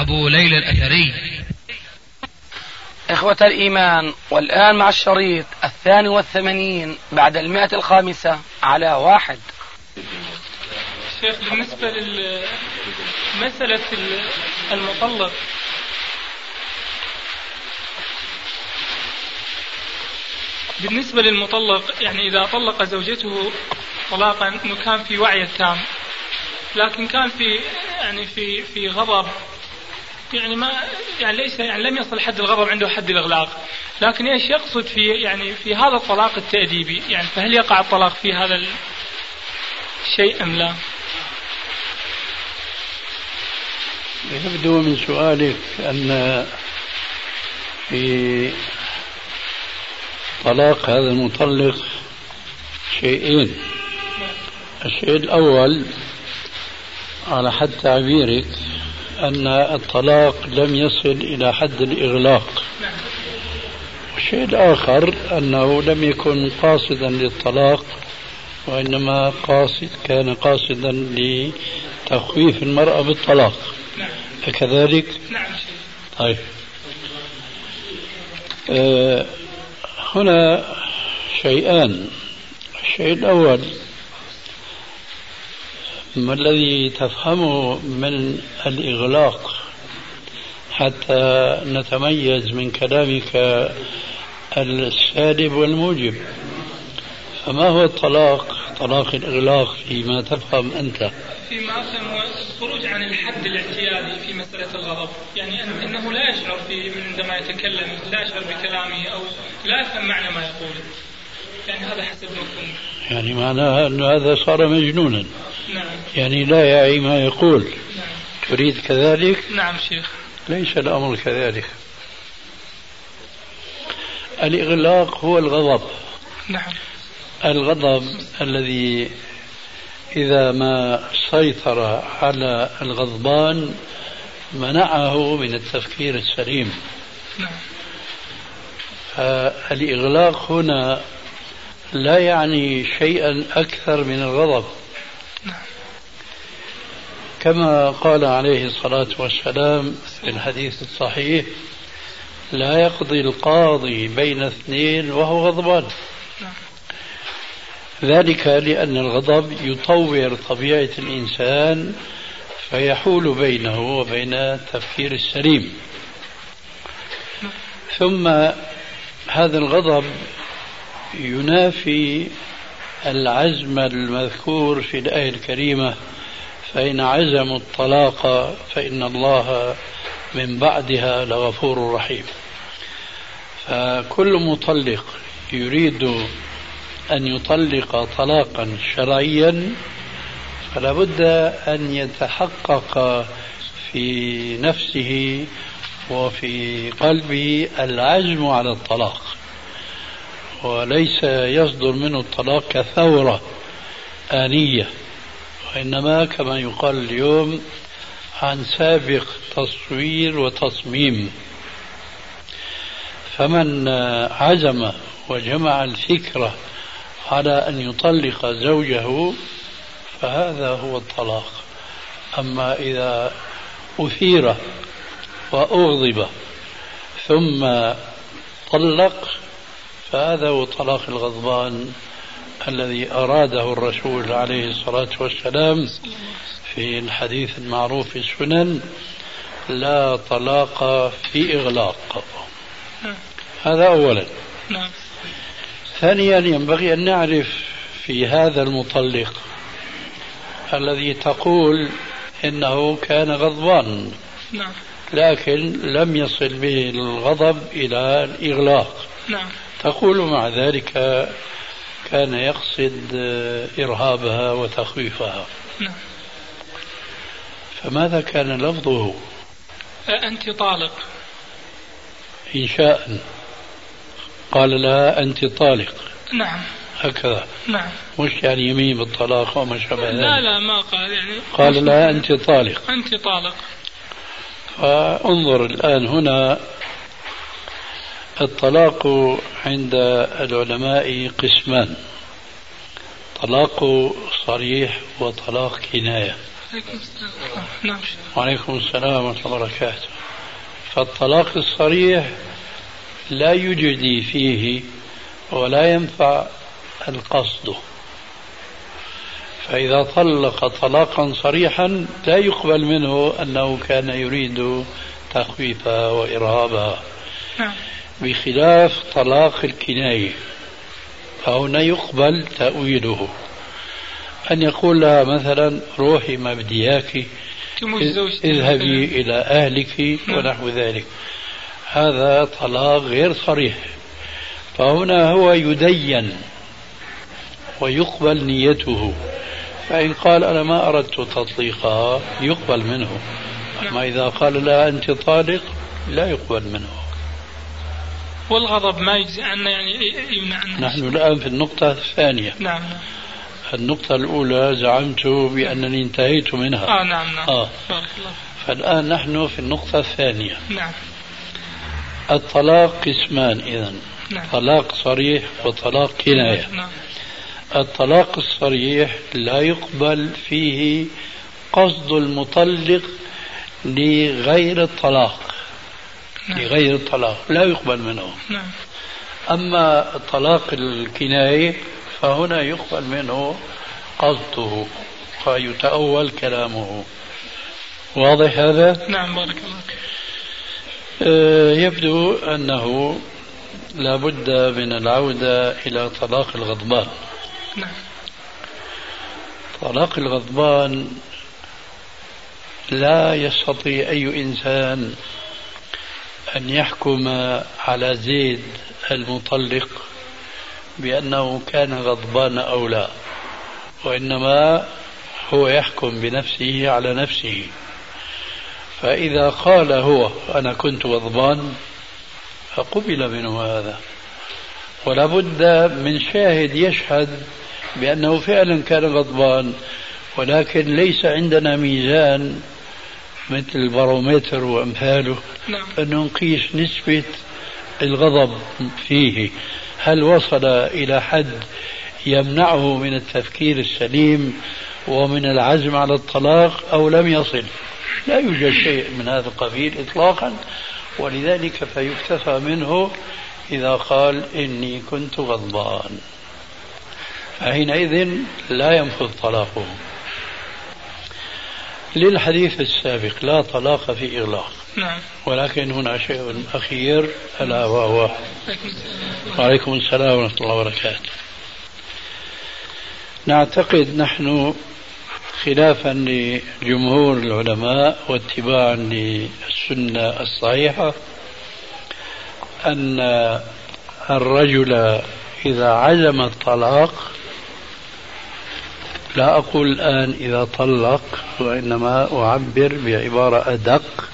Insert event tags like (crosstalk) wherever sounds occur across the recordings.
أبو ليلى الأثري. إخوة الإيمان والآن مع الشريط الثاني والثمانين بعد المائة الخامسة على واحد. شيخ بالنسبة لمسألة المطلق. بالنسبة للمطلق يعني إذا طلق زوجته طلاقا أنه كان في وعي التام لكن كان في يعني في في غضب. يعني ما يعني ليس يعني لم يصل حد الغضب عنده حد الإغلاق. لكن إيش يقصد في يعني في هذا الطلاق التأديبي؟ يعني فهل يقع الطلاق في هذا الشيء أم لا؟ يبدو من سؤالك أن في طلاق هذا المطلق شيئين. الشيء الأول على حد تعبيرك أن الطلاق لم يصل إلى حد الإغلاق. والشيء الآخر أنه لم يكن قاصدا للطلاق وإنما قاصد كان قاصدا لتخويف المرأة بالطلاق. أكذلك؟ نعم طيب. أه هنا شيئان. الشيء الأول ما الذي تفهمه من الإغلاق؟ حتى نتميز من كلامك السالب والموجب. فما هو الطلاق؟ طلاق الإغلاق فيما تفهم أنت. فيما أفهم هو الخروج عن الحد الاعتيادي في مسألة الغضب. يعني أنه لا يشعر في عندما يتكلم لا يشعر بكلامه أو لا يفهم معنى ما يقول يعني هذا حسب مفهوم يعني معناها أن هذا صار مجنونا. نعم. يعني لا يعي ما يقول. نعم. تريد كذلك؟ نعم شيخ. ليس الأمر كذلك. الإغلاق هو الغضب. نعم. الغضب الذي إذا ما سيطر على الغضبان منعه من التفكير السليم. نعم. فالإغلاق هنا لا يعني شيئا أكثر من الغضب. كما قال عليه الصلاة والسلام في الحديث الصحيح لا يقضي القاضي بين اثنين وهو غضبان. ذلك لأن الغضب يطور طبيعة الإنسان فيحول بينه وبين التفكير السليم. ثم هذا الغضب ينافي العزم المذكور في الآية الكريمة فإن عزموا الطلاق فإن الله من بعدها لغفور رحيم. فكل مطلق يريد أن يطلق طلاقا شرعيا فلا بد أن يتحقق في نفسه وفي قلبه العزم على الطلاق. وليس يصدر منه الطلاق كثورة آنية وإنما كما يقال اليوم عن سابق تصوير وتصميم. فمن عزم وجمع الفكرة على أن يطلق زوجه فهذا هو الطلاق. أما إذا أثير وأغضب ثم طلق فهذا هو طلاق الغضبان الذي أراده الرسول عليه الصلاة والسلام في الحديث المعروف في السنن لا طلاق في إغلاق هذا أولا نعم. ثانيا ينبغي أن نعرف في هذا المطلق الذي تقول إنه كان غضبان نعم. لكن لم يصل به الغضب إلى الإغلاق نعم. تقول مع ذلك كان يقصد إرهابها وتخويفها. نعم. فماذا كان لفظه؟ أنت طالق. إنشاء قال لها أنت طالق. نعم. هكذا. نعم. مش يعني يمين بالطلاق وما شابه ذلك. لا لا ما قال يعني قال لها أنت طالق. أنت طالق. فانظر الآن هنا الطلاق عند العلماء قسمان. طلاق صريح وطلاق كناية. وعليكم السلام ورحمة الله وبركاته. فالطلاق الصريح لا يجدي فيه ولا ينفع القصد. فإذا طلق طلاقا صريحا لا يقبل منه أنه كان يريد تخويفها وإرهابها نعم. بخلاف طلاق الكناية فهنا يقبل تأويله. أن يقول لها مثلا روحي ما بدي إياك اذهبي إلى أهلك. ونحو ذلك. هذا طلاق غير صريح. فهنا هو يدين ويقبل نيته. فإن قال أنا ما أردت تطليقها يقبل منه. أما إذا قال لا أنت طالق لا يقبل منه. والغضب ما يجزي عنا يعني يمنع عنا نحن الآن في النقطة الثانية. نعم. نعم النقطة الأولى زعمت بأنني انتهيت منها. آه نعم نعم. آه. بارك الله فالآن نحن في النقطة الثانية. نعم. الطلاق قسمان إذا نعم. طلاق صريح وطلاق كناية. نعم الطلاق الصريح لا يقبل فيه قصد المطلق لغير الطلاق. نعم. لغير الطلاق لا يقبل منه. نعم. أما الطلاق الكناية فهنا يقبل منه قصده فيتأول كلامه. واضح هذا؟ نعم بارك الله. آه، يبدو أنه لا بد من العودة إلى طلاق الغضبان. نعم. طلاق الغضبان لا يستطيع أي إنسان أن يحكم على زيد المطلق بأنه كان غضبان أو لا وإنما هو يحكم بنفسه على نفسه. فإذا قال هو أنا كنت غضبان فقبل منه هذا. ولا بد من شاهد يشهد بأنه فعلا كان غضبان ولكن ليس عندنا ميزان مثل البارومتر وأمثاله نعم. أن نقيس نسبة الغضب فيه. هل وصل إلى حد يمنعه من التفكير السليم ومن العزم على الطلاق أو لم يصل؟ لا يوجد شيء من هذا القبيل إطلاقا ولذلك فيكتفى منه إذا قال إني كنت غضبان. فحينئذ لا ينفذ طلاقه. للحديث السابق لا طلاق في إغلاق. نعم. ولكن هنا شيء أخير ألا وهو. وعليكم السلام ورحمة الله وبركاته. نعتقد نحن خلافا لجمهور العلماء واتباعا للسنة الصحيحة أن الرجل إذا عزم الطلاق لا أقول الآن إذا طلق وإنما أعبر بعبارة أدق.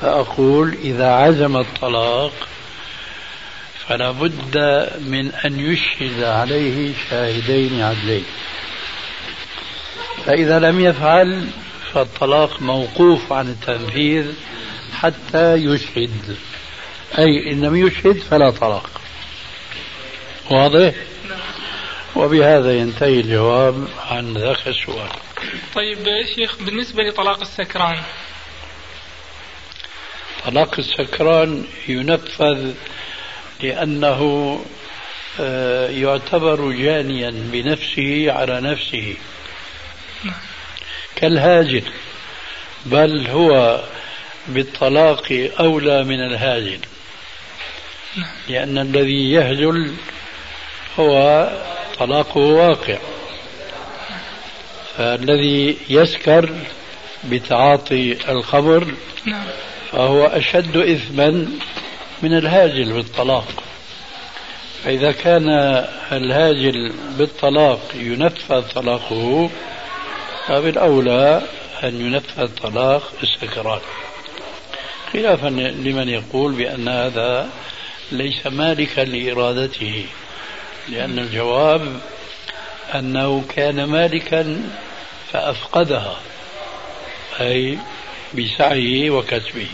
فأقول إذا عزم الطلاق فلا بد من أن يشهد عليه شاهدين عدلين. فإذا لم يفعل فالطلاق موقوف عن التنفيذ حتى يشهد. أي إن لم يشهد فلا طلاق. واضح؟ وبهذا ينتهي الجواب عن ذاك السؤال. طيب شيخ بالنسبة لطلاق السكران. طلاق السكران ينفذ لأنه آه، يعتبر جانيا بنفسه على نفسه. كالهاجر بل هو بالطلاق أولى من الهاجر. لأن الذي يهجل هو طلاقه واقع. فالذي يسكر بتعاطي الخمر نعم. فهو أشد إثما من الهاجل بالطلاق. فإذا كان الهاجل بالطلاق ينفذ طلاقه فبالأولى أن ينفذ طلاق السكران خلافا لمن يقول بأن هذا ليس مالكا لإرادته. لأن الجواب أنه كان مالكا فأفقدها أي بسعيه وكسبه.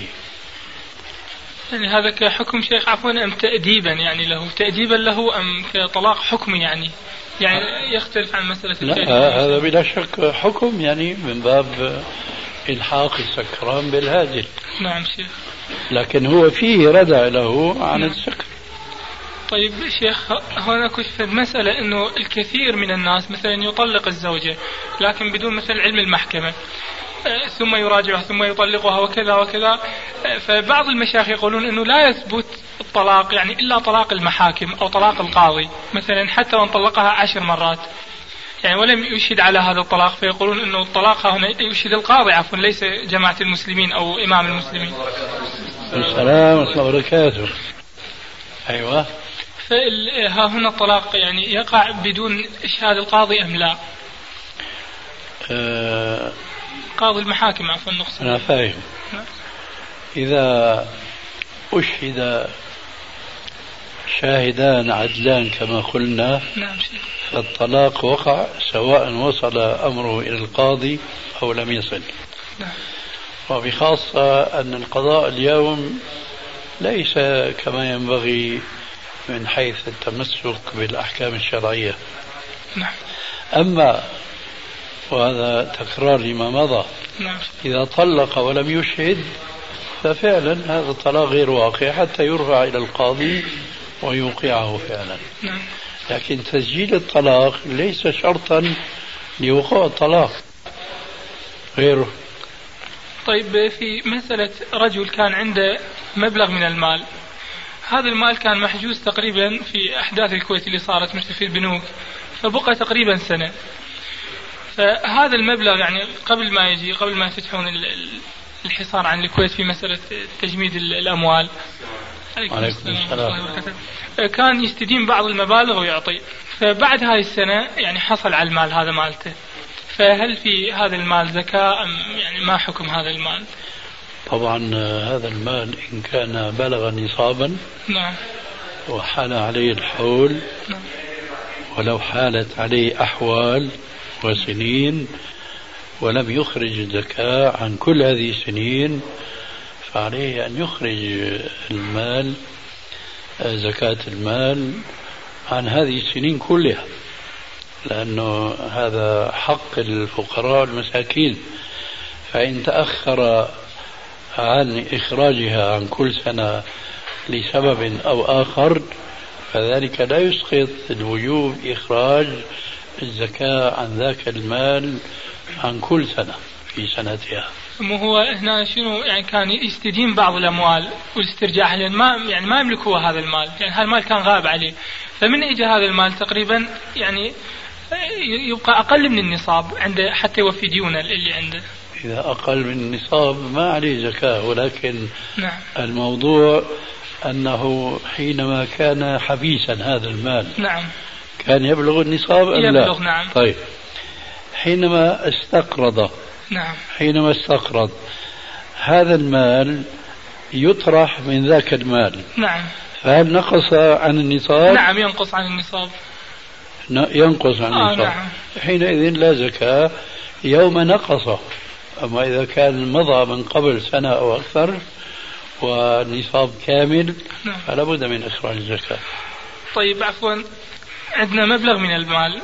يعني هذا كحكم شيخ عفوا أم تأديبا؟ يعني له تأديبا له أم كطلاق حكمي يعني؟ يعني يختلف عن مسألة لا هذا بلا شك حكم يعني من باب إلحاق السكران بالهاجل نعم شيخ. لكن هو فيه ردع له عن نعم. السكر. طيب شيخ هناك في المسألة أنه الكثير من الناس مثلا يطلق الزوجة لكن بدون مثلا علم المحكمة ثم يراجعها ثم يطلقها وكذا وكذا فبعض المشايخ يقولون إنه لا يثبت الطلاق يعني إلا طلاق المحاكم أو طلاق القاضي مثلا حتى وان طلقها عشر مرات يعني ولم يشهد على هذا الطلاق فيقولون إنه الطلاق هنا يشهد القاضي عفوا ليس جماعة المسلمين أو إمام المسلمين. السلام ورحمة الله وبركاته. أيوه. فها هنا الطلاق يعني يقع بدون إشهاد القاضي أم لا؟ أه قاضي المحاكم عفوا نقصد أنا فاهم نعم. إذا أشهد شاهدان عدلان كما قلنا نعم فالطلاق وقع سواء وصل أمره إلى القاضي أو لم يصل نعم. وبخاصة أن القضاء اليوم ليس كما ينبغي من حيث التمسك بالأحكام الشرعية نعم. أما وهذا تكرار لما مضى نعم. إذا طلق ولم يشهد ففعلا هذا الطلاق غير واقع حتى يرفع إلى القاضي ويوقعه فعلا نعم. لكن تسجيل الطلاق ليس شرطا لوقوع الطلاق غيره طيب في مسألة رجل كان عنده مبلغ من المال هذا المال كان محجوز تقريبا في أحداث الكويت اللي صارت مثل في البنوك فبقى تقريبا سنة. فهذا المبلغ يعني قبل ما يجي قبل ما يفتحون الحصار عن الكويت في مسألة تجميد الأموال. عليكم السلام كان يستدين بعض المبالغ ويعطي. فبعد هذه السنة يعني حصل على المال هذا مالته. فهل في هذا المال زكاة أم يعني ما حكم هذا المال؟ طبعا هذا المال إن كان بلغ نصابا نعم. وحال عليه الحول نعم. ولو حالت عليه أحوال وسنين ولم يخرج الزكاة عن كل هذه السنين فعليه أن يخرج المال زكاة المال عن هذه السنين كلها. لأنه هذا حق الفقراء المساكين فإن تأخر عن إخراجها عن كل سنة لسبب أو آخر فذلك لا يسقط الوجوب إخراج الزكاة عن ذاك المال عن كل سنة في سنتها. مو هو هنا شنو يعني كان يستدين بعض الأموال والاسترجاع لأن ما يعني ما يملك هو هذا المال يعني هذا المال كان غاب عليه. فمن اجى هذا المال تقريبا يعني يبقى أقل من النصاب عنده حتى يوفي ديونة اللي عنده. إذا أقل من النصاب ما عليه زكاة ولكن نعم. الموضوع أنه حينما كان حبيسا هذا المال نعم. كان يبلغ النصاب أم يبلغ لا؟ يبلغ نعم. طيب. حينما استقرض نعم. حينما استقرض هذا المال يطرح من ذاك المال. نعم. فهل نقص عن النصاب؟ نعم ينقص عن النصاب. ينقص عن النصاب. آه نعم. حينئذ لا زكاة يوم نقص. أما إذا كان مضى من قبل سنة أو أكثر والنصاب كامل نعم. فلا بد من إخراج الزكاة. طيب عفوا عندنا مبلغ من المال.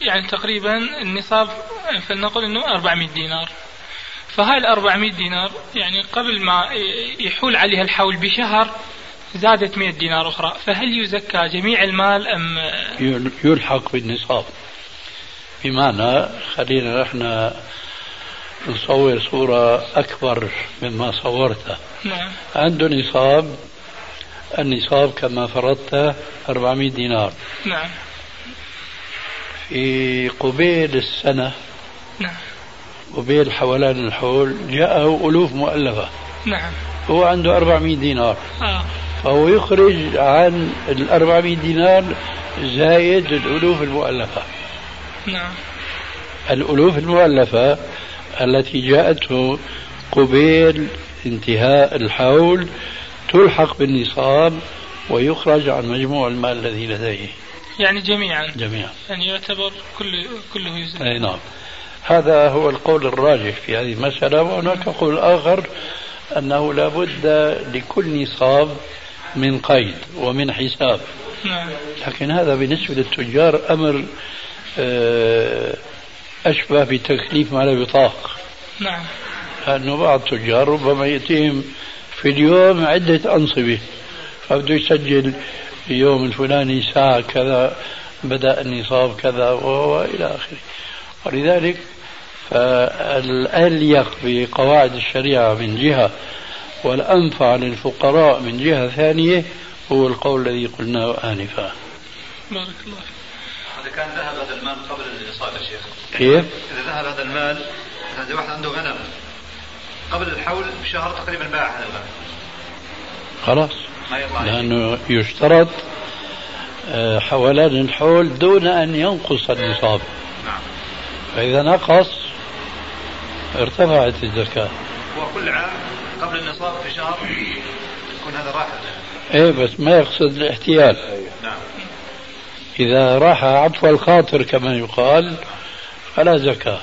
يعني تقريبا النصاب فلنقل إنه 400 دينار. فهاي ال 400 دينار يعني قبل ما يحول عليها الحول بشهر زادت 100 دينار أخرى. فهل يزكى جميع المال أم يلحق بالنصاب؟ بمعنى خلينا نحن نصور صورة أكبر مما صورتها. نعم. عنده نصاب النصاب كما فرضت 400 دينار. نعم. في قبيل السنة نعم. قبيل حولان الحول جاءه ألوف مؤلفة. نعم. هو عنده 400 دينار. آه. فهو يخرج عن ال 400 دينار زايد الألوف المؤلفة. نعم. الألوف المؤلفة التي جاءته قبيل انتهاء الحول تلحق بالنصاب ويخرج عن مجموع المال الذي لديه. يعني جميعا. جميعا. يعني يعتبر كل كله يزن أي نعم. هذا هو القول الراجح في هذه المسألة وهناك قول آخر أنه لا بد لكل نصاب من قيد ومن حساب. نعم. لكن هذا بالنسبة للتجار أمر آه، أشبه بتكليف على بطاق نعم. لأنه بعض التجار ربما يأتيهم في اليوم عدة أنصبة. فبده يسجل اليوم الفلاني ساعة كذا بدأ النصاب كذا وإلى آخره. ولذلك فالأليق بقواعد الشريعة من جهة والأنفع للفقراء من جهة ثانية هو القول الذي قلناه آنفا. بارك الله إذا كان ذهب هذا المال قبل كيف؟ إذا ذهب هذا المال هذا واحد عنده غنم. قبل الحول بشهر تقريبا باع هذا المال خلاص. لأنه يشترط آه، حولان الحول دون أن ينقص النصاب. نعم. فإذا نقص ارتفعت الزكاة. هو كل عام قبل النصاب في شهر يكون هذا راح إيه بس ما يقصد الاحتيال. نعم. إذا راح عفو الخاطر كما يقال فلا زكاة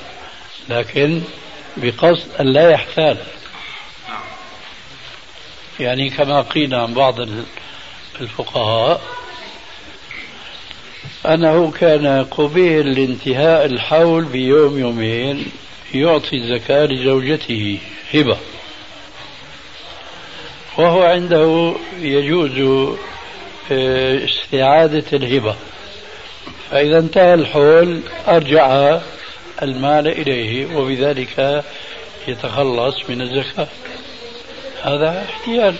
لكن بقصد أن لا يحتال. يعني كما قيل عن بعض الفقهاء أنه كان قبيل لانتهاء الحول بيوم يومين يعطي الزكاة لزوجته هبة. وهو عنده يجوز آه، استعادة الهبة. فإذا انتهى الحول أرجع المال إليه وبذلك يتخلص من الزكاة. هذا احتيال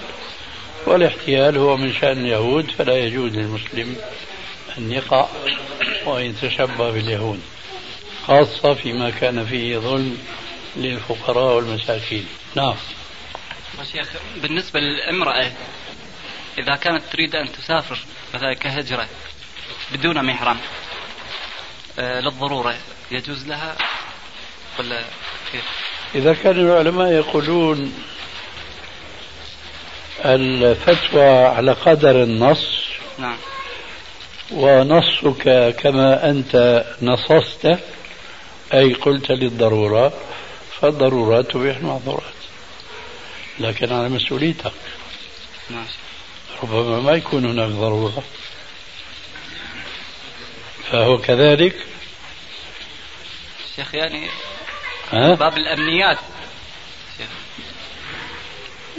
والاحتيال هو من شأن اليهود فلا يجوز للمسلم أن يقع وأن يتشبه باليهود خاصة فيما كان فيه ظلم للفقراء والمساكين. نعم. شيخ بالنسبة للامرأة إذا كانت تريد أن تسافر مثلا كهجرة بدون محرم آه، للضرورة يجوز لها؟ ولا كيف؟ إذا كان العلماء يقولون الفتوى على قدر النص نعم. ونصك كما أنت نصصت أي قلت للضرورة فالضرورات تبيح المعذورات. لكن على مسؤوليتك. ماشي. ربما ما يكون هناك ضرورة. فهو كذلك شيخ يعني ها؟ باب الأمنيات شيخ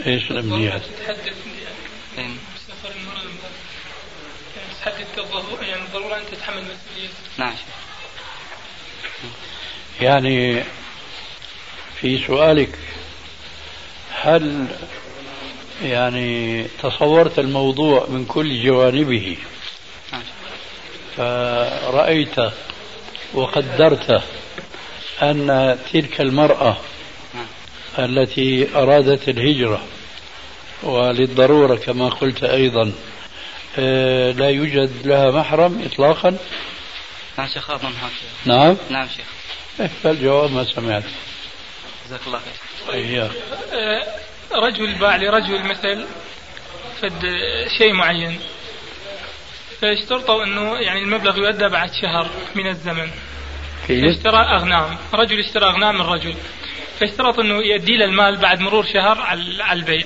إيش الأمنيات؟ تحدد. سفر المرأة يعني تحدد يعني الضرورة أن تتحمل مسؤولية نعم يعني في سؤالك هل يعني تصورت الموضوع من كل جوانبه نعم فرأيت وقدرت أن تلك المرأة نعم التي أرادت الهجرة وللضرورة كما قلت أيضا آه، لا يوجد لها محرم إطلاقا؟ نعم شيخ أظن هكذا. نعم؟ نعم شيخ. إيه، فالجواب ما سمعت. جزاك الله خير. آه، رجل باع لرجل مثل فد شيء معين. فاشترطوا أنه يعني المبلغ يؤدى بعد شهر من الزمن. كيف؟ اشترى أغنام رجل اشترى أغنام من رجل فاشترط إنه يؤدي له المال بعد مرور شهر على البيع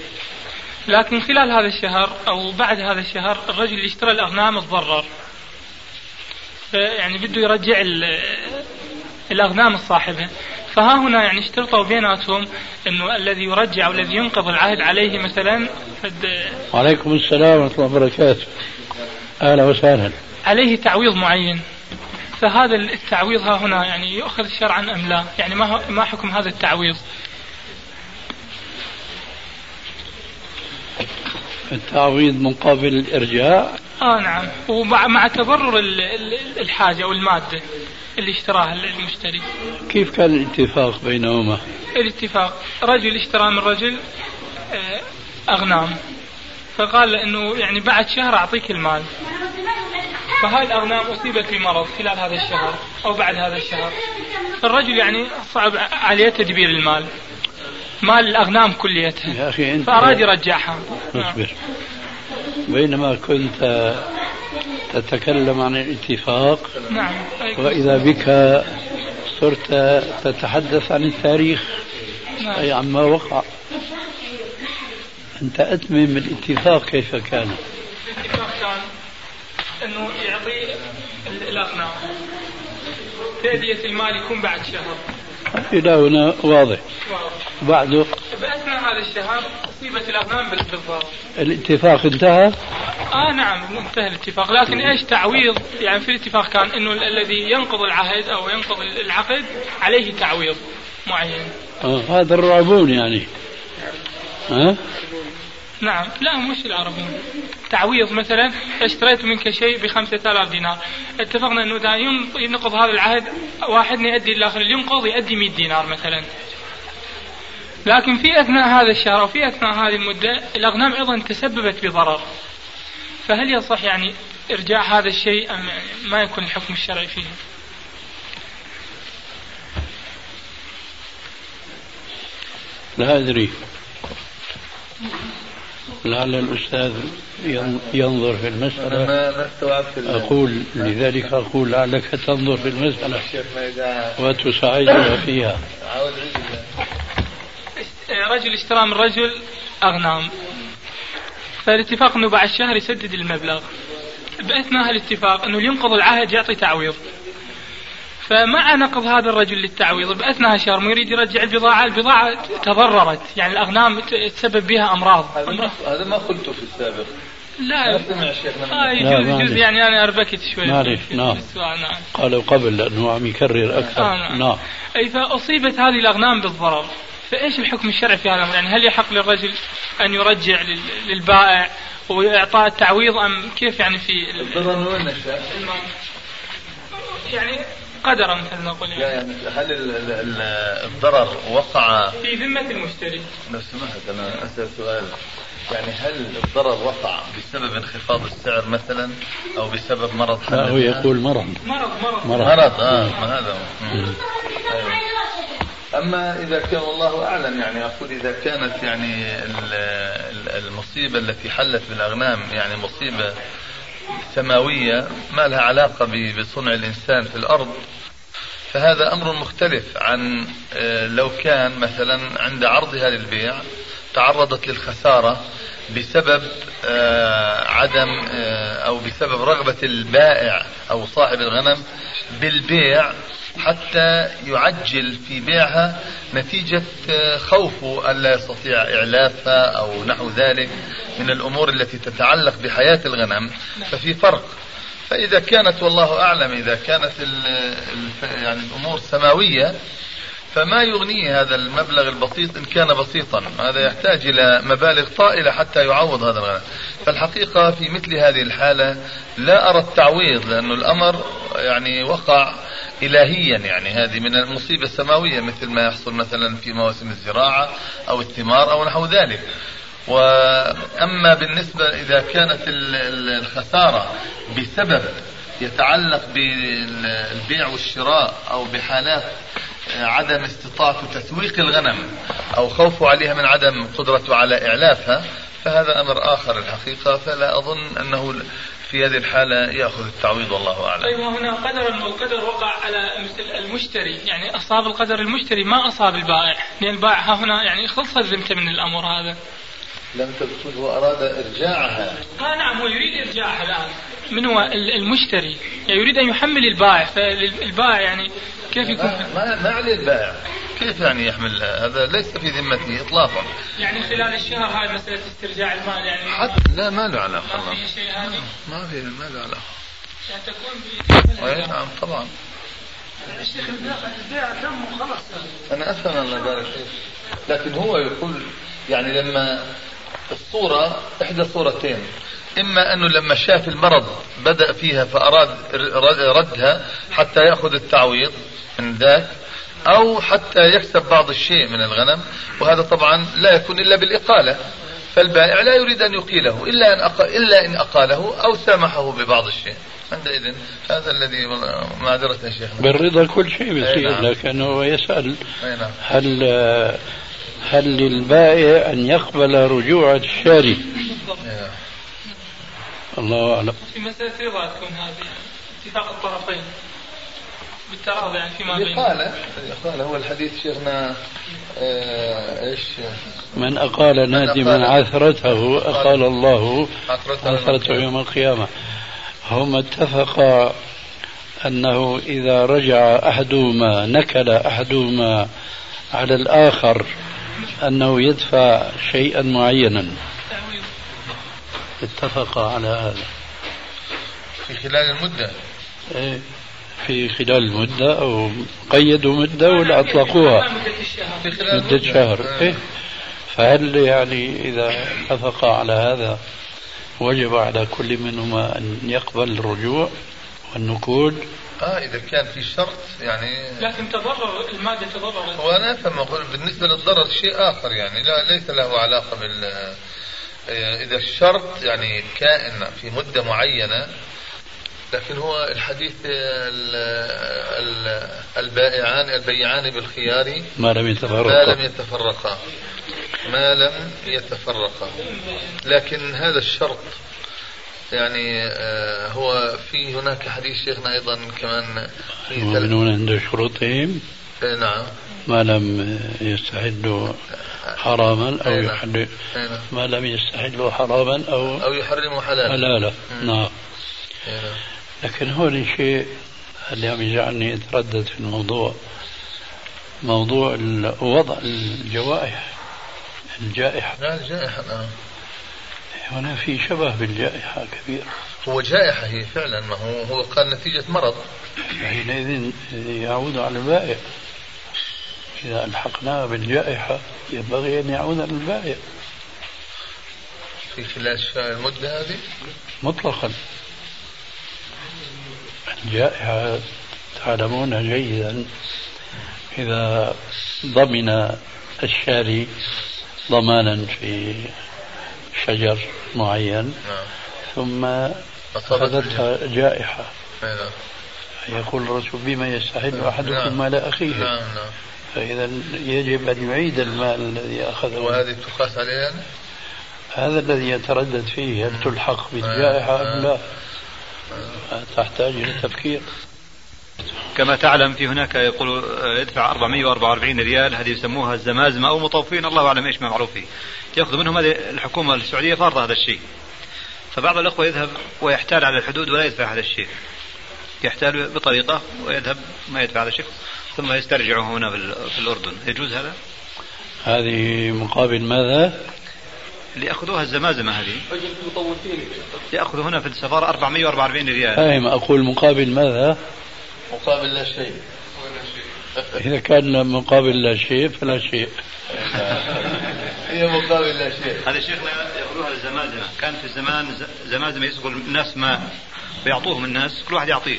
لكن خلال هذا الشهر أو بعد هذا الشهر الرجل اللي اشترى الاغنام تضرر يعني بده يرجع ال- الأغنام الصاحبة. فها هنا يعني اشترطوا بيناتهم إنه الذي يرجع والذي ينقض العهد عليه مثلا فد- وعليكم السلام ورحمة الله وبركاته. أهلا وسهلا. عليه تعويض معين. فهذا التعويض ها هنا يعني يؤخذ شرعا أم لا؟ يعني ما ما حكم هذا التعويض؟ التعويض مقابل الإرجاع آه نعم ومع مع تضرر ال- ال- الحاجة أو المادة اللي اشتراها المشتري. كيف كان الاتفاق بينهما الاتفاق رجل اشترى من رجل آه، أغنام فقال له إنه يعني بعد شهر أعطيك المال. فهاي الأغنام اصيبت بمرض خلال هذا الشهر أو بعد هذا الشهر. فالرجل يعني صعب عليه تدبير المال. مال الأغنام كليتها يا أخي أنت فأراد يرجعها. اصبر بينما كنت تتكلم عن الاتفاق نعم وإذا بك صرت تتحدث عن التاريخ نعم. أي عما وقع أنت أتمم الاتفاق كيف كان أنه يعطي ال- الاغنام تأدية المال يكون بعد شهر. إلى هنا واضح. واضح. بعده بأثناء هذا الشهر أصيبت الأغنام بال- بالضرر الاتفاق انتهى؟ آه نعم انتهى الاتفاق. لكن إيش تعويض؟ يعني في الاتفاق كان أنه ال- الذي ينقض العهد أو ينقض ال- العقد عليه تعويض معين. آه هذا الرعبون يعني. ها؟ نعم. لا مش العربون تعويض مثلا اشتريت منك شيء بخمسة آلاف دينار. اتفقنا إنه ين- ينقض هذا العهد واحد يؤدي الآخر ينقض يؤدي 100 دينار مثلا. لكن في أثناء هذا الشهر وفي أثناء هذه المدة الأغنام أيضا تسببت بضرر. فهل يصح يعني إرجاع هذا الشيء أم ما يكون الحكم الشرعي فيه؟ لا أدري. لعل الأستاذ ين- ينظر في أنا المسألة ما ما استوعبت أقول لذلك أقول لعلك تنظر في المسألة. وتساعدنا فيها. رجل اشترى من رجل أغنام. فالاتفاق أنه بعد شهر يسدد المبلغ. بأثناء الاتفاق أنه ينقض العهد يعطي تعويض. فمع نقض هذا الرجل للتعويض. بأثناء شهر ما يريد يرجع البضاعة، البضاعة تضررت. يعني الأغنام ت- تسبب بها أمراض. هذا ما هذا ما قلته في السابق. لا. ما سمع شيخنا آه يجوز. يجوز يعني أنا أربكت شوي. في نعم. السؤال نعم. قالوا قبل لأنه عم يكرر أكثر. آه نعم. نعم. أي فأصيبت هذه الأغنام بالضرر. فإيش الحكم الشرعي في هذا الأمر؟ يعني هل يحق للرجل أن يرجع لل- للبائع وإعطاء التعويض أم كيف يعني في ال- الضرر من وين؟ يعني قدرا مثل نقول لا يعني يعني هل ال- ال- ال- الضرر وقع؟ في ذمة المشتري. لو سمحت أنا أسأل سؤال. يعني هل الضرر وقع بسبب انخفاض السعر مثلا أو بسبب مرض لا هو؟ يقول مرض. مرض مرض. مرض. مرض آه ما هذا. أيوة. أما إذا كان الله أعلم يعني أقول إذا كانت يعني ال- ال- المصيبة التي حلت بالأغنام يعني مصيبة سماوية ما لها علاقة ب- بصنع الإنسان في الأرض. فهذا أمر مختلف عن آه، لو كان مثلا عند عرضها للبيع تعرضت للخسارة بسبب آه، عدم آه، أو بسبب رغبة البائع أو صاحب الغنم بالبيع حتى يعجل في بيعها نتيجة آه، خوفه ألا يستطيع إعلافها أو نحو ذلك من الأمور التي تتعلق بحياة الغنم ففي فرق. فإذا كانت والله أعلم إذا كانت يعني الأمور سماوية فما يغنيه هذا المبلغ البسيط إن كان بسيطا. هذا يحتاج إلى مبالغ طائلة حتى يعوض هذا الغنم فالحقيقة في مثل هذه الحالة لا أرى التعويض لأن الأمر يعني وقع إلهيا يعني. هذه من المصيبة السماوية مثل ما يحصل مثلا في مواسم الزراعة أو الثمار أو نحو ذلك. وأما بالنسبة إذا كانت ال- ال- الخسارة بسبب يتعلق بالبيع والشراء أو بحالات عدم استطاعته تسويق الغنم أو خوفه عليها من عدم قدرته على إعلافها فهذا أمر آخر الحقيقة فلا أظن أنه في هذه الحالة يأخذ التعويض والله أعلم. طيب هنا قدر والقدر وقع على مثل المشتري يعني أصاب القدر المشتري ما أصاب البائع؟ لأن البائع هنا يعني خلصت ذمته من الأمر هذا. لم تقصد وأراد إرجاعها. آه نعم هو يريد إرجاعها الآن. من هو؟ ال- المشتري. يعني يريد أن يحمل البائع. فالبائع يعني كيف يكون؟ ما, ما, ما عليه البائع. كيف يعني يحمل؟ هذا ليس في ذمته إطلاقا. يعني خلال الشهر هاي مسألة استرجاع المال يعني حتى لا ما له علاقة ما. في شيء هذا؟ ما في ما له علاقة. يعني تكون ب- نعم طبعا. الشيخ البيع تم وخلص أنا أفهم الله يبارك فيك. لكن هو يقول يعني لما الصورة إحدى صورتين. إما أنه لما شاف المرض بدأ فيها فأراد ردها حتى يأخذ التعويض من ذاك أو حتى يكسب بعض الشيء من الغنم وهذا طبعا لا يكون إلا بالإقالة. فالبائع لا يريد أن يقيله إلا أن أق... إلا إن أقاله أو سامحه ببعض الشيء. عندئذ هذا الذي معذرة يا شيخنا. بالرضا كل شيء بيصير نعم. لكنه يسأل أي نعم. هل هل للبائع أن يقبل رجوع الشاري. الله أعلم. في مسألة رضا تكون هذه اتفاق الطرفين. بالتراضي يعني فيما بينهم. قال قال هو الحديث شيخنا آه، إيش؟ من أقال نادما عثرته أقال الله عثرته عثرته يوم القيامة. هم اتفقا أنه إذا رجع أحدهما نكل أحدهما على الآخر أنه يدفع شيئا معينا. تعويض اتفقا على هذا. في خلال المدة. إيه، في خلال المدة أو قيدوا مدة ولا أطلقوها في خلال مدة شهر. آه. إيه؟ فهل يعني إذا اتفقا على هذا وجب على كل منهما أن يقبل الرجوع والنكول آه إذا كان في شرط يعني لكن تضرر المادة تضرر. هو أنا أفهم أقول بالنسبة للضرر شيء آخر يعني لا ليس له علاقة بال آه، إذا الشرط يعني كائن في مدة معينة لكن هو الحديث ال- ال- البائعان البيعان بالخيار ما لم ما يتفرقا لم يتفرقا. ما لم يتفرقا. لكن هذا الشرط يعني آه، هو في هناك حديث شيخنا أيضا كمان في المؤمنون عند شروطهم آه، نعم ما لم يستحلوا حراما أو أي نعم. يحل أي نعم. ما لم يستحلوا حراما أو أو يحرم حلالا حلالا. نعم نعم. لكن هون شيء اللي عم يجعلني أتردد في الموضوع موضوع وضع الجوائح الجائحة لا الجائحة نعم هنا في شبه بالجائحة كبير هو جائحة هي فعلا ما هو هو قال نتيجة مرض. حينئذ يعود على البائع. إذا ألحقناه بالجائحة ينبغي أن يعود على البائع. في خلال المدة هذه؟ مطلقا. الجائحة تعلمون جيدا إذا ضمن الشاري ضمانا في شجر معين نعم. ثم أخذتها جائحة. نعم. يقول الرسول بما يستحل نعم. أحدكم مال أخيه. نعم نعم. فإذا يجب أن يعيد المال الذي أخذه. وهذه تقاس عليها يعني؟ هذا الذي يتردد فيه هل تلحق بالجائحة أم لا؟ تحتاج إلى تفكير. كما تعلم في هناك يقول يدفع 444 ريال هذه يسموها الزمازمة أو مطوفين الله أعلم إيش ما معروف فيه يأخذ منهم هذه الحكومة السعودية فرض هذا الشيء. فبعض الأخوة يذهب ويحتال على الحدود ولا يدفع هذا الشيء. يحتال بطريقة ويذهب ما يدفع هذا الشيء ثم يسترجع هنا في الأردن. يجوز هذا؟ هذه مقابل ماذا؟ اللي يأخذوها الزمازمة هذه يأخذ هنا في السفارة 444 ريال. فاهم. أقول مقابل ماذا؟ مقابل لا شيء. إذا كان مقابل لا شيء فلا شيء. (laughs) هي مقابل لا شيء. هذا شيخنا يأخذوها الزمازمة كان في الزمان زمازمة يسقوا الناس ماء ويعطوهم الناس كل واحد يعطيه.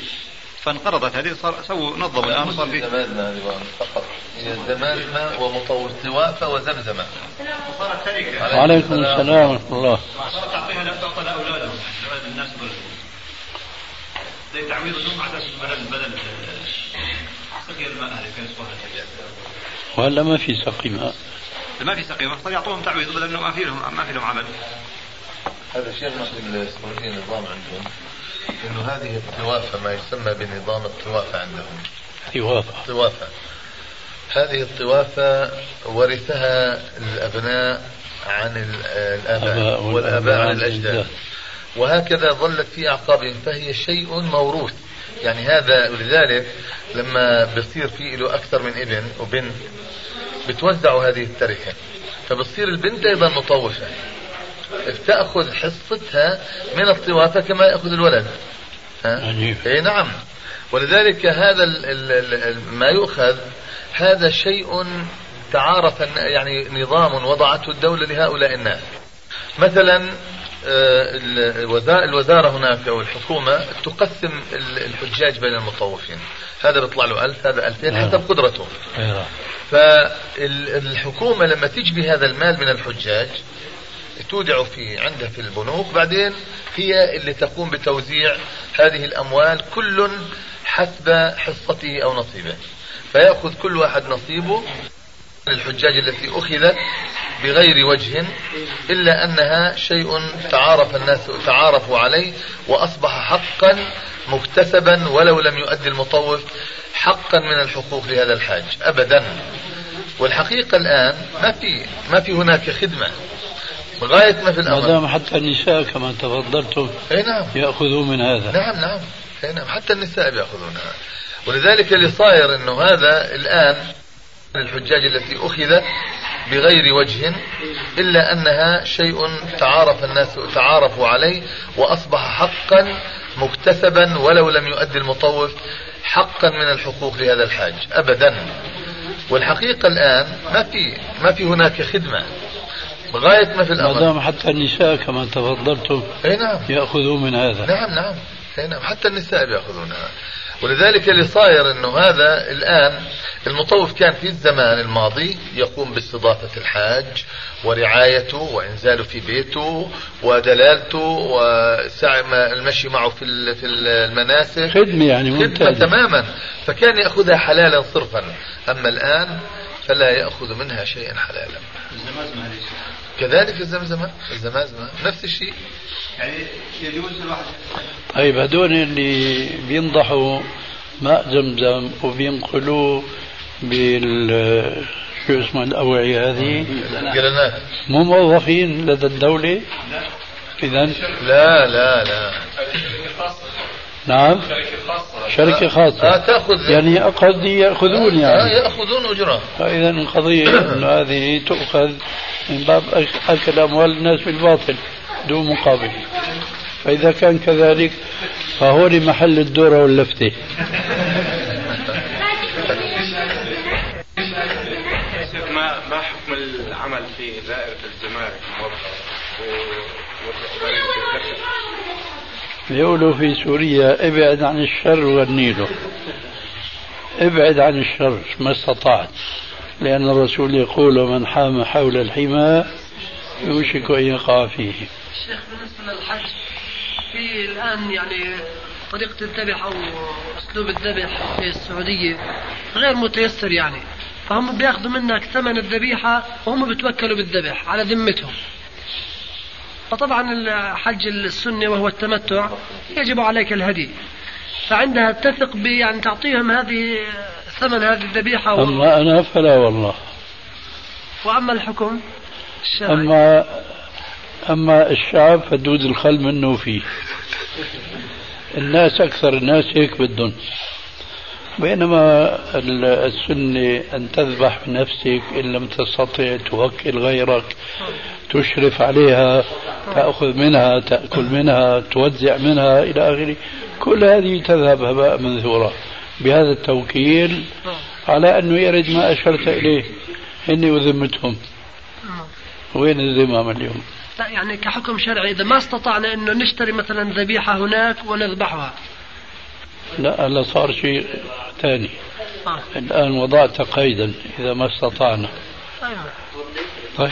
فانقرضت هذه صار سووا نظموا الآن صار في هذه فقط. هي زمازمة ومطور توافة وزمزمة صارت تركة وعليكم السلام ورحمة الله. صارت تعطيها لا تعطى لأولادهم. أولاد الناس دول زي تعويض لهم على أساس بدل بدل سقي الماء هذه كان وهلا ما في سقي ماء ما في سقي صار يعطوهم تعويض بدل انه ما في لهم ما في لهم عمل هذا شيخنا في السعودية نظام عندهم. إنه هذه الطوافة ما يسمى بنظام الطوافة عندهم. توافق طوافة هذه الطوافة ورثها الأبناء عن ال- الآباء الآباء والآباء عن عن الأجداد. وهكذا ظلت في أعقابهم فهي شيء موروث. يعني هذا ولذلك لما بصير في له أكثر من ابن وبنت بتوزعوا هذه التركة. فبتصير البنت أيضا مطوفة. بتأخذ حصتها من الطوافة كما يأخذ الولد. ها؟ اي نعم. ولذلك هذا ال ال ال ال ما يؤخذ هذا شيء تعارف يعني نظام وضعته الدولة لهؤلاء الناس. مثلا الوزارة هناك أو الحكومة تقسم ال- الحجاج بين المطوفين هذا بيطلع له ألف هذا ألفين نعم. حسب قدرته أيوة. فالحكومة لما تجبي هذا المال من الحجاج تودع في عندها في البنوك بعدين هي اللي تقوم بتوزيع هذه الأموال كل حسب حصته أو نصيبه فيأخذ كل واحد نصيبه الحجاج التي أخذت بغير وجه إلا أنها شيء تعارف الناس تعارفوا عليه وأصبح حقا مكتسبا ولو لم يؤدي المطوف حقا من الحقوق لهذا الحاج. أبدا. والحقيقة الآن ما في ما في هناك خدمة. غاية ما في ما الأمر دام حتى النساء كما تفضلتم أي نعم. يأخذون من هذا. نعم نعم. أي نعم. حتى النساء بيأخذونها. ولذلك اللي صاير أنه هذا الآن الحجاج التي أخذت بغير وجه إلا أنها شيء تعارف الناس تعارفوا عليه وأصبح حقا مكتسبا ولو لم يؤدي المطوف حقا من الحقوق لهذا الحاج أبدا. والحقيقة الآن ما في ما في هناك خدمة غاية ما في ما الأمر دام حتى النساء كما تفضلتم نعم. يأخذون من هذا. نعم نعم. نعم. حتى النساء بيأخذونها. ولذلك اللي صاير إنه هذا الآن المطوف كان في الزمان الماضي يقوم باستضافة الحاج ورعايته وإنزاله في بيته ودلالته وسعي المشي معه في ال- في المناسك. خدمة يعني خدمة ممتازة. تماما. فكان يأخذها حلالا صرفا. أما الآن فلا يأخذ منها شيئا حلالا. كذلك الزمزمة الزمازمة نفس الشيء. يعني يجوز الواحد طيب هدول اللي بينضحوا ماء زمزم وبينقلوه بال شو اسمه الأوعية هذه. قلناه مو موظفين لدى الدولة؟ إذا لا لا لا. نعم. شركة آه خاصة. تأخذ. يعني قد يأخذون آه يعني يأخذون أجرة. فإذا القضية هذه تؤخذ من باب أك- أكل أموال الناس بالباطل دون مقابل. فإذا كان كذلك فهو محل الدورة واللفتة ما ما حكم العمل في دائرة الزمالك موظف يقولوا في سوريا ابعد عن الشر وغني له ابعد عن الشر ما استطعت لأن الرسول يقول من حام حول الحمى يوشك أن يقع فيه. الشيخ بالنسبة للحج في الآن يعني طريقة الذبح أو أسلوب الذبح في السعودية غير متيسر يعني. فهم بيأخذوا منك ثمن الذبيحة وهم بيتوكلوا بالذبح على ذمتهم. فطبعا الحج السنة وهو التمتع يجب عليك الهدي. فعندها تثق ب يعني تعطيهم هذه ثمن هذه الذبيحة و... أما أنا فلا والله. وأما الحكم؟ الشرعي أما أما الشعب فدود الخل منه فيه. الناس أكثر الناس هيك بدهم. بينما ال- السنة أن تذبح بنفسك إن لم تستطع توكل غيرك تشرف عليها تأخذ منها تأكل منها توزع منها إلى آخره كل هذه تذهب هباء منثورا بهذا التوكيل على أنه يرد ما أشرت إليه. إني وذمتهم وين الذمام اليوم؟ لا يعني كحكم شرعي إذا ما استطعنا أنه نشتري مثلا ذبيحة هناك ونذبحها. لا هلا صار شيء ثاني آه. الآن وضعت قيدا إذا ما استطعنا أيوة. طيب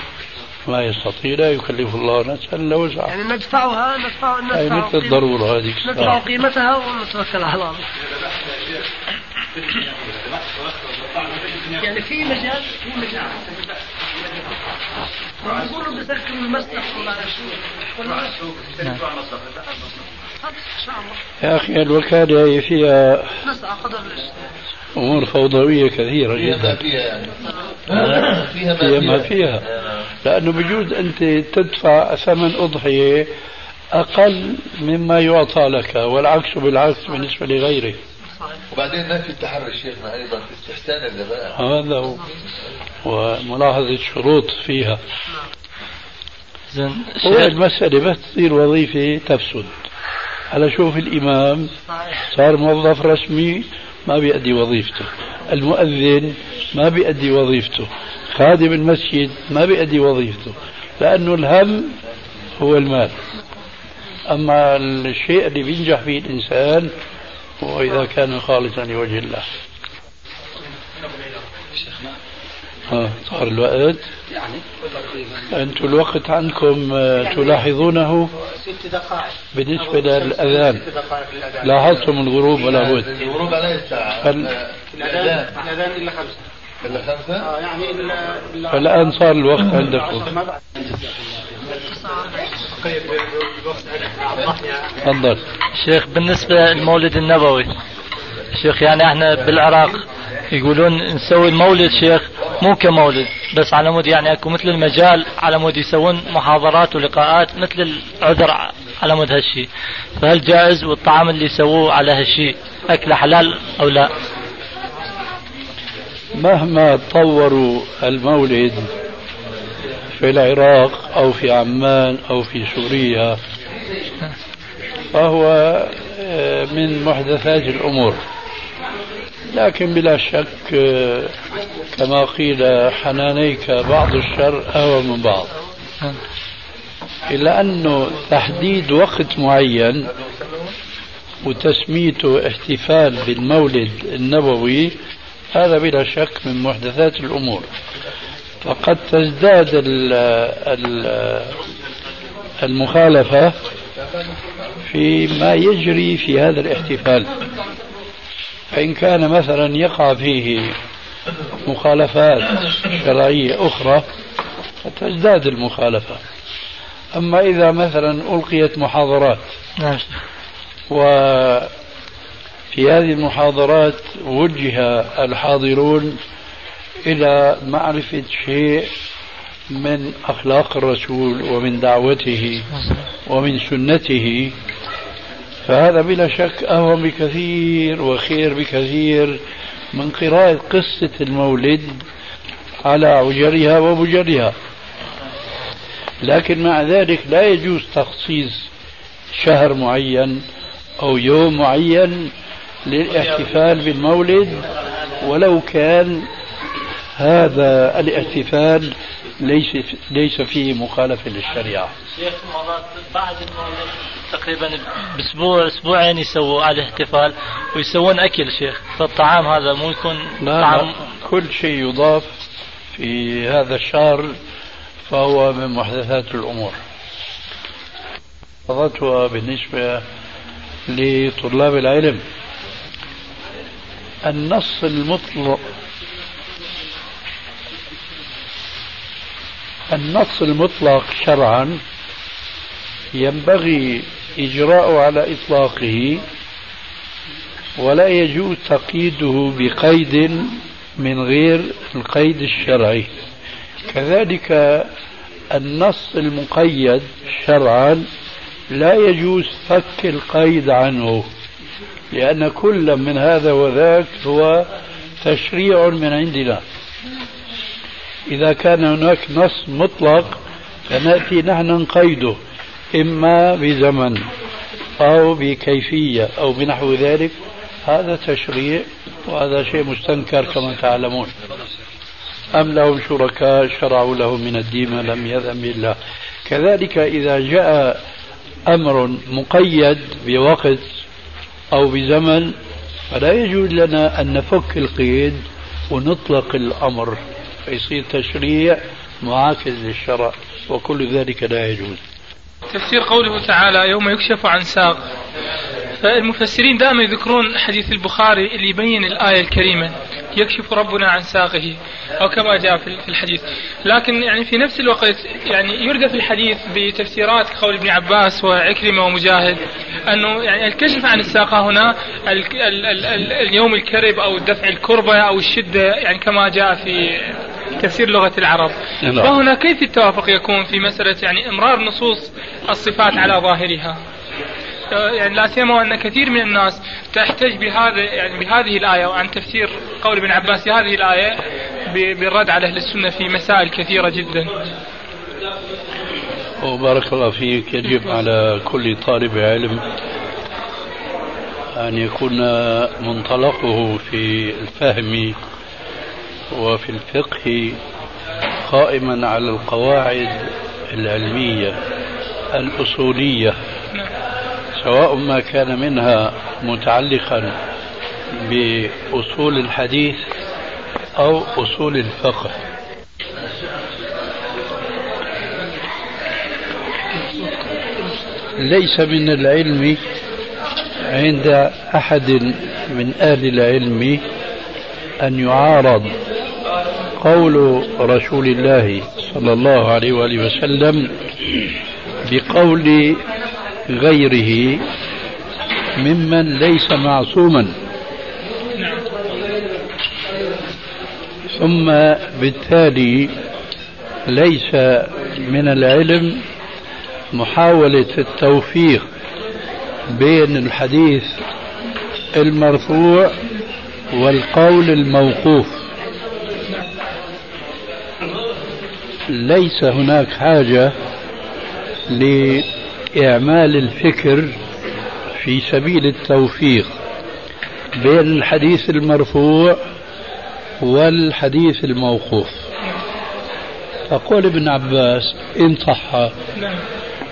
ما يستطيع لا يكلف الله نفسا إلا وسعها يعني ندفعها ندفع ندفع مثل الضرورة هذيك ندفع الساعة. قيمتها ونتوكل على الله يعني في مجال في مجال بيقولوا بسكروا المسلخ ولا شو ولا نعم. يا أخي الوكالة هي فيها أمور فوضوية كثيرة فيها ما جدا فيها يعني. فيها ما فيها لأنه بجوز أنت تدفع ثمن أضحية أقل مما يعطى لك والعكس بالعكس بالنسبة لغيره وبعدين ما في تحري شيخنا أيضا في استحسان الذبائح هذا هو وملاحظة شروط فيها. زين هو المسألة بس تصير وظيفة تفسد. على شوف الإمام صار موظف رسمي ما بيأدي وظيفته. المؤذن ما بيأدي وظيفته. خادم المسجد ما بيأدي وظيفته لأنه الهم هو المال. أما الشيء اللي بينجح فيه الإنسان هو إذا كان خالصا لوجه الله. ها صار الوقت. يعني أنتم الوقت عندكم آه، تلاحظونه؟ ست دقائق. بالنسبة للأذان. ست دقائق للأذان لاحظتم الغروب ولا بد؟ الغروب عليه الساعة هل- الأذان. الأذان إلا خمسة. إلا خمسة؟ آه يعني فالآن صار الوقت عندكم. تفضل. شيخ بالنسبة للمولد النبوي شيخ يعني إحنا بالعراق يقولون نسوي المولد شيخ مو كمولد بس على مود يعني أكو مثل المجال على مود يسوون محاضرات ولقاءات مثل العذر على مود هالشيء فهل جائز والطعام اللي يسووه على هالشيء اكله حلال أو لا؟ مهما طوروا المولد في العراق أو في عمان أو في سوريا فهو آه، من محدثات الأمور لكن بلا شك آه، كما قيل حنانيك بعض الشر أهوى من بعض. إلا أنه تحديد وقت معين وتسميته احتفال بالمولد النبوي هذا بلا شك من محدثات الأمور. فقد تزداد المخالفة فيما يجري في هذا الاحتفال. فإن كان مثلا يقع فيه مخالفات شرعية أخرى فتزداد المخالفة أما إذا مثلا ألقيت محاضرات نعم. وفي هذه المحاضرات وجه الحاضرون إلى معرفة شيء من أخلاق الرسول ومن دعوته ومن سنته فهذا بلا شك أهون بكثير وخير بكثير من قراءة قصة المولد على عجرها وبجرها لكن مع ذلك لا يجوز تخصيص شهر معين أو يوم معين للاحتفال بالمولد ولو كان هذا الاحتفال ليس ليس فيه مخالفة للشريعة. شيخ مرات بعد تقريبا باسبوع أسبوعين يسووا على الاحتفال ويسوون أكل شيخ. فالطعام هذا مو يكون لا طعام لا كل شيء يضاف في هذا الشهر فهو من محدثات الأمور. خطوة بالنسبة لطلاب العلم. النص المطلق النص المطلق شرعا ينبغي إجراءه على إطلاقه ولا يجوز تقييده بقيد من غير القيد الشرعي. كذلك النص المقيد شرعا لا يجوز فك القيد عنه لأن كل من هذا وذاك هو تشريع من عندنا. إذا كان هناك نص مطلق فنأتي نحن نقيده إما بزمن أو بكيفية أو بنحو ذلك. هذا تشريع وهذا شيء مستنكر كما تعلمون. أم لهم شركاء شرعوا لهم من الدين لم يأذن بالله. كذلك إذا جاء أمر مقيد بوقت أو بزمن فلا يجوز لنا أن نفك القيد ونطلق الأمر. فيصير تشريع معاكس للشرع وكل ذلك لا يجوز. تفسير قوله تعالى يوم يكشف عن ساق. فالمفسرين دائما يذكرون حديث البخاري اللي يبين الآية الكريمة. يكشف ربنا عن ساقه أو كما جاء في الحديث. لكن يعني في نفس الوقت يعني يردف الحديث بتفسيرات قول ابن عباس وعكرمة ومجاهد أنه يعني الكشف عن الساقة هنا ال ال ال ال اليوم الكرب أو دفع الكربة أو الشدة يعني كما جاء في تفسير لغة العرب. نعم. فهنا كيف التوافق يكون في مسألة يعني إمرار نصوص الصفات على ظاهرها؟ يعني لا سيما ان كثير من الناس تحتج بهذا يعني بهذه الآية وعن تفسير قول ابن عباس هذه الآية بالرد على أهل السنة في مسائل كثيرة جدا. وبارك الله فيك يجب على كل طالب علم أن يكون منطلقه في الفهم وفي الفقه قائما على القواعد العلمية الأصولية سواء ما كان منها متعلقا بأصول الحديث أو أصول الفقه. ليس من العلم عند أحد من أهل العلم أن يعارض قول رسول الله صلى الله عليه وآله وسلم بقول غيره ممن ليس معصوما. ثم بالتالي ليس من العلم محاولة التوفيق بين الحديث المرفوع والقول الموقوف. ليس هناك حاجة لإعمال الفكر في سبيل التوفيق بين الحديث المرفوع والحديث الموقوف. فقول ابن عباس إن صح.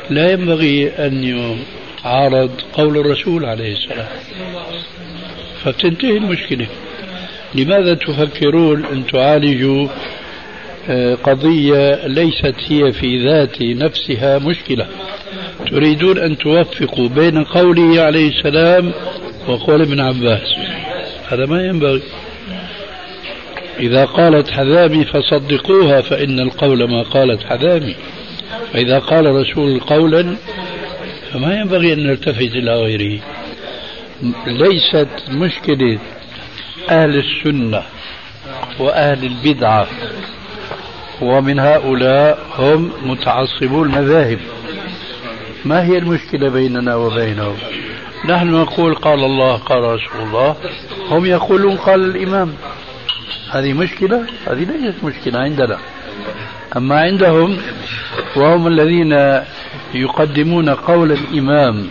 لا ينبغي أن يعارض قول الرسول عليه السلام. فتنتهي المشكلة. لماذا تفكرون أن تعالجوا آه، قضية ليست هي في ذات نفسها مشكلة؟ تريدون أن توفقوا بين قوله عليه السلام وقول ابن عباس. هذا ما ينبغي. إذا قالت حذامي فصدقوها فإن القول ما قالت حذامي. فإذا قال رسول قولا فما ينبغي أن نلتفت إلى غيره. ليست مشكلة أهل السنة وأهل البدعة ومن هؤلاء هم متعصبو المذاهب. ما هي المشكلة بيننا وبينهم؟ نحن نقول قال الله قال رسول الله. هم يقولون قال الإمام. هذه مشكلة؟ هذه ليست مشكلة عندنا. أما عندهم وهم الذين يقدمون قول الإمام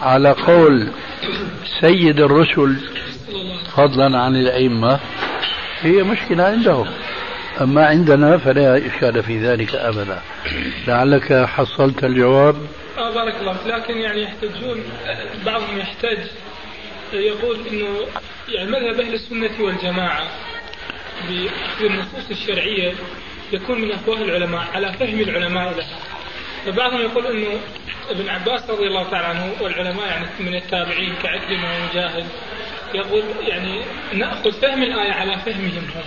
على قول سيد الرسل فضلا عن الأئمة هي مشكلة عندهم. أما عندنا فلا إشكال في ذلك أبدا. لعلك حصلت الجواب. آه بارك الله لكن يعني يحتجون بعضهم يحتج يقول إنه يعني مذهب أهل السنة والجماعة بأخذ النصوص الشرعية يكون من افواه العلماء على فهم العلماء لها فبعضهم يقول إنه ابن عباس رضي الله تعالى عنه والعلماء يعني من التابعين كعكرمه ومجاهد يقول يعني نأخذ فهم الآية على فهمهم هم.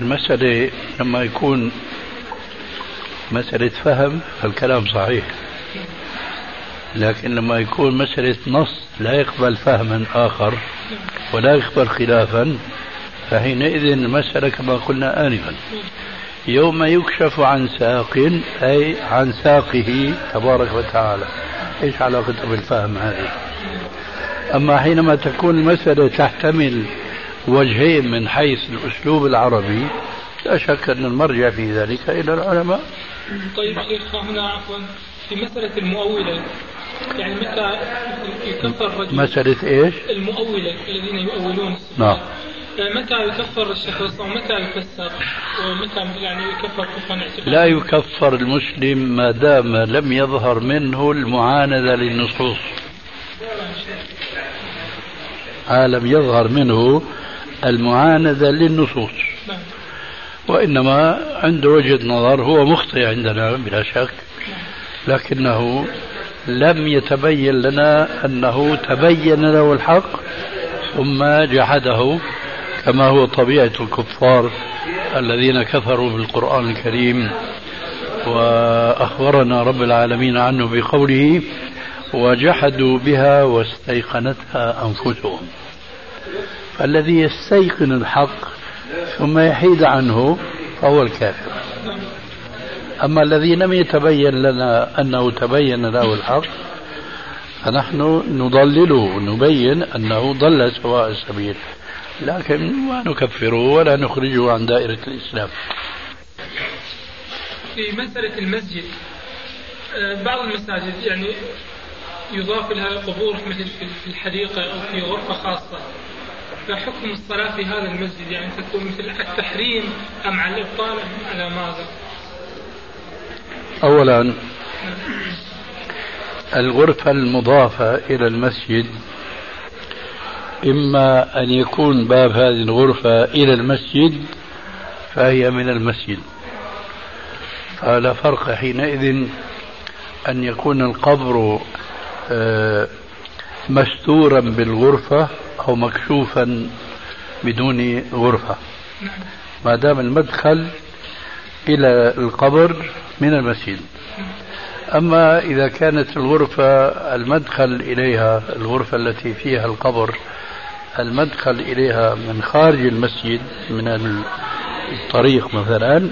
المسألة لما يكون مسألة فهم فالكلام صحيح. لكن لما يكون مسألة نص لا يقبل فهما آخر ولا يقبل خلافا فحينئذ المسألة كما قلنا آنفا. يوم يكشف عن ساق أي عن ساقه تبارك وتعالى. إيش علاقته بالفهم هذه؟ أما حينما تكون المسألة تحتمل وجهين من حيث الأسلوب العربي لا شك أن المرجع في ذلك إلى العلماء. طيب شيخ هنا عفوا في مسألة المؤولة يعني متى يكفر الرجل مسألة إيش؟ المؤولة الذين يؤولون نعم. متى يكفر الشخص أو متى يفسر؟ ومتى يعني يكفر كفرا لا يكفر المسلم ما دام لم يظهر منه المعاندة للنصوص. ما لم يظهر منه المعاندة للنصوص. نعم. وإنما عنده وجهة نظر هو مخطئ عندنا بلا شك لكنه لم يتبين لنا أنه تبين له الحق ثم جحده كما هو طبيعة الكفار الذين كفروا بالقرآن الكريم. وأخبرنا رب العالمين عنه بقوله وجحدوا بها واستيقنتها أنفسهم فالذي يستيقن الحق ثم يحيد عنه فهو الكافر. أما الذي لم يتبين لنا أنه تبين له الحق فنحن نضلله نبين أنه ضل سواء السبيل. لكن ما نكفره ولا نخرجه عن دائرة الإسلام. في مسألة المسجد آه، بعض المساجد يعني يضاف لها قبور مثل في الحديقة أو في غرفة خاصة. فحكم الصلاة في هذا المسجد يعني تكون مثل التحريم أم على الإبطال على ماذا؟ أولا الغرفة المضافة إلى المسجد إما أن يكون باب هذه الغرفة إلى المسجد فهي من المسجد فلا فرق حينئذ أن يكون القبر آه، مستورا بالغرفة أو مكشوفا بدون غرفة. ما دام المدخل إلى القبر من المسجد. أما إذا كانت الغرفة المدخل إليها الغرفة التي فيها القبر المدخل إليها من خارج المسجد من الطريق مثلا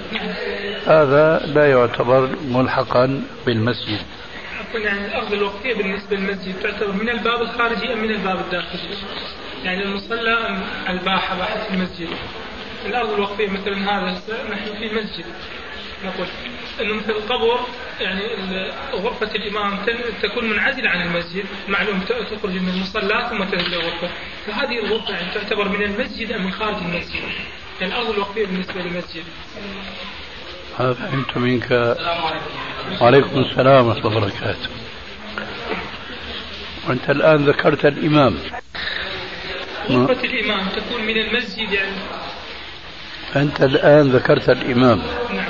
هذا لا يعتبر ملحقا بالمسجد. يعني الأرض الوقفية بالنسبة للمسجد تعتبر من الباب الخارجي أم من الباب الداخلي؟ يعني المصلى الباحة باحة المسجد؟ الأرض الوقفية مثلا هذا نحن في مسجد. نقول إنه مثل القبر يعني غرفة الإمام تكون منعزلة عن المسجد. معلوم تخرج من المصلى ثم تنزل الغرفة. فهذه الغرفة يعني تعتبر من المسجد أم من خارج المسجد؟ يعني الأرض الوقفية بالنسبة للمسجد. هذا فهمت منك. وعليكم السلام ورحمة الله وبركاته. وأنت الآن ذكرت الإمام. غرفة الإمام تكون من المسجد يعني. أنت الآن ذكرت الإمام. نعم.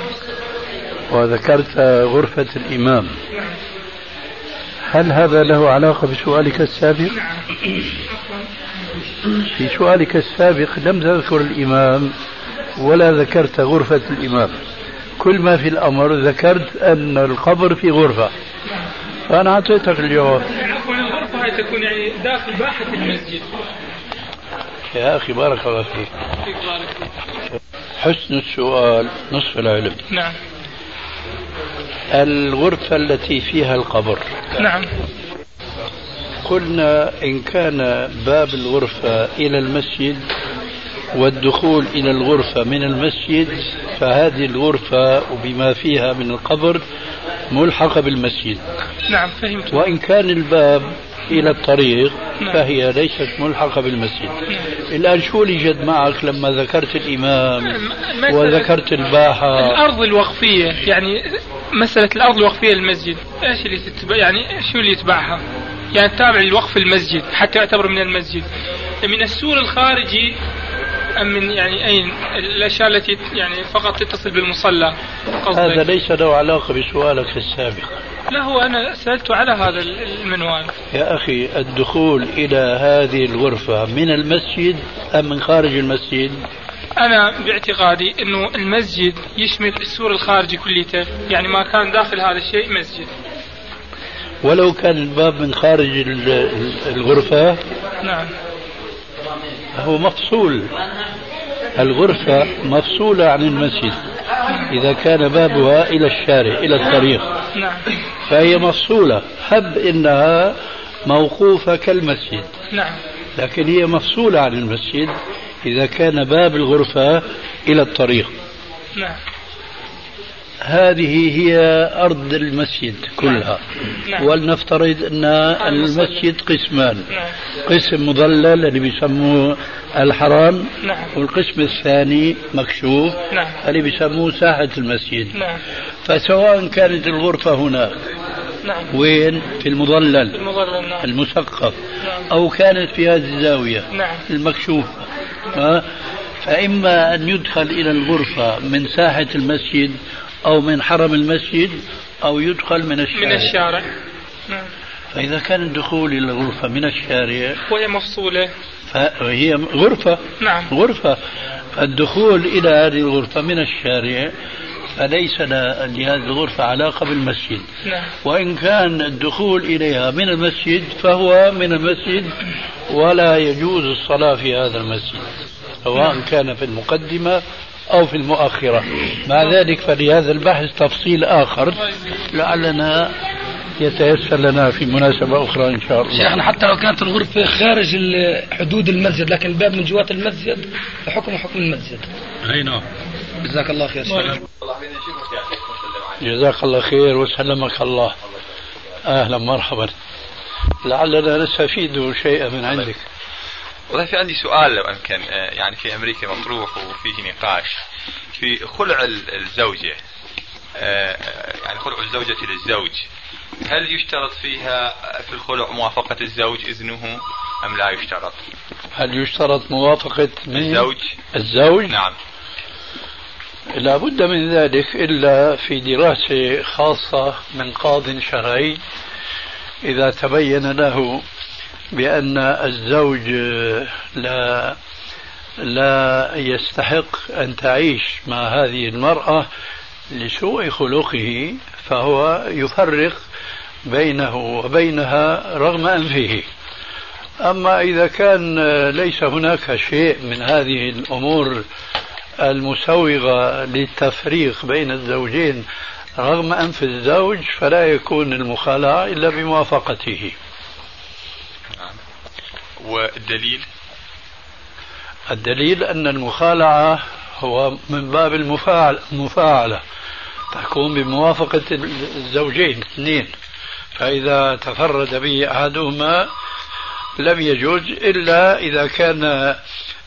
وذكرت غرفة الإمام. نعم هل هذا له علاقة بسؤالك السابق؟ نعم. في سؤالك السابق لم تذكر الإمام ولا ذكرت غرفة الإمام. كل ما في الأمر ذكرت أن القبر في غرفة. فأنا أعطيتك الجواب. الغرفة تكون يعني داخل باحة المسجد. يا أخي بارك الله فيك. حسن السؤال نصف العلم. نعم. الغرفة التي فيها القبر. نعم. قلنا إن كان باب الغرفة إلى المسجد والدخول إلى الغرفة من المسجد فهذه الغرفة وبما فيها من القبر ملحقة بالمسجد. نعم فهمت. وإن كان الباب إلى الطريق نعم. فهي ليست ملحقة بالمسجد. الآن شو اللي جد معك لما ذكرت الإمام المسألة- وذكرت الباحة؟ الأرض الوقفية يعني مسألة الأرض الوقفية للمسجد إيش اللي تتبع يعني شو اللي يتبعها؟ يعني تابع لوقف المسجد حتى يعتبر من المسجد. من السور الخارجي أم من يعني أين؟ الأشياء التي يعني فقط تتصل بالمصلى هذا ليس له علاقة بسؤالك السابق. لا هو أنا سألته على هذا المنوال. يا أخي الدخول إلى هذه الغرفة من المسجد أم من خارج المسجد؟ أنا باعتقادي أنه المسجد يشمل السور الخارجي كليته يعني ما كان داخل هذا الشيء مسجد. ولو كان الباب من خارج ال- ال- الغرفة؟ نعم. هو مفصول. الغرفة مفصولة عن المسجد إذا كان بابها إلى الشارع إلى الطريق. نعم. فهي مفصولة. هب إنها موقوفة كالمسجد. نعم. لكن هي مفصولة عن المسجد إذا كان باب الغرفة إلى الطريق. نعم. هذه هي أرض المسجد كلها. نعم. ولنفترض أن المسجد قسمان. نعم. قسم مظلل اللي بيسموه الحرام نعم. والقسم الثاني مكشوف نعم. اللي بيسموه ساحة المسجد. نعم. فسواء كانت الغرفة هناك نعم. وين؟ في المظلل المظلل نعم. المثقف. نعم. أو كانت في هذه الزاوية نعم. المكشوفة؟ فإما أن يدخل إلى الغرفة من ساحة المسجد أو من حرم المسجد أو يدخل من الشارع. من الشارع. نعم. فإذا كان الدخول إلى الغرفة من الشارع وهي مفصولة. فهي غرفة. نعم. غرفة. الدخول إلى هذه الغرفة من الشارع فليس لهذه الغرفة علاقة بالمسجد. نعم. وإن كان الدخول إليها من المسجد فهو من المسجد ولا يجوز الصلاة في هذا المسجد سواء كان في المقدمة أو في المؤخرة. مع ذلك فلهذا البحث تفصيل آخر. لعلنا يتيسر لنا في مناسبة أخرى إن شاء الله. شيخنا حتى لو كانت الغرفة خارج حدود المسجد لكن الباب من جوات المسجد فحكم حكم المسجد. أي نعم. جزاك الله خير شيخنا. جزاك الله خير وسلمك الله. أهلا مرحبا. لعلنا نستفيد شيئا من عندك. والله في عندي سؤال لو أمكن آه، يعني في أمريكا مطروح وفيه نقاش في خلع ال- الزوجة آه، آه، يعني خلع الزوجة للزوج. هل يشترط فيها في الخلع موافقة الزوج إذنه أم لا يشترط؟ هل يشترط موافقة من الزوج؟ الزوج؟ نعم. لا بد من ذلك إلا في دراسة خاصة من قاض شرعي إذا تبين له بأن الزوج لا لا يستحق أن تعيش مع هذه المرأة لسوء خلقه فهو يفرق بينه وبينها رغم أنفه. أما إذا كان ليس هناك شيء من هذه الأمور المسوغة للتفريق بين الزوجين رغم أنف الزوج فلا يكون المخالعة إلا بموافقته. والدليل؟ الدليل أن المخالعة هو من باب المفاعلة تكون بموافقة الزوجين اثنين. فإذا تفرد به أحدهما لم يجوز إلا إذا كان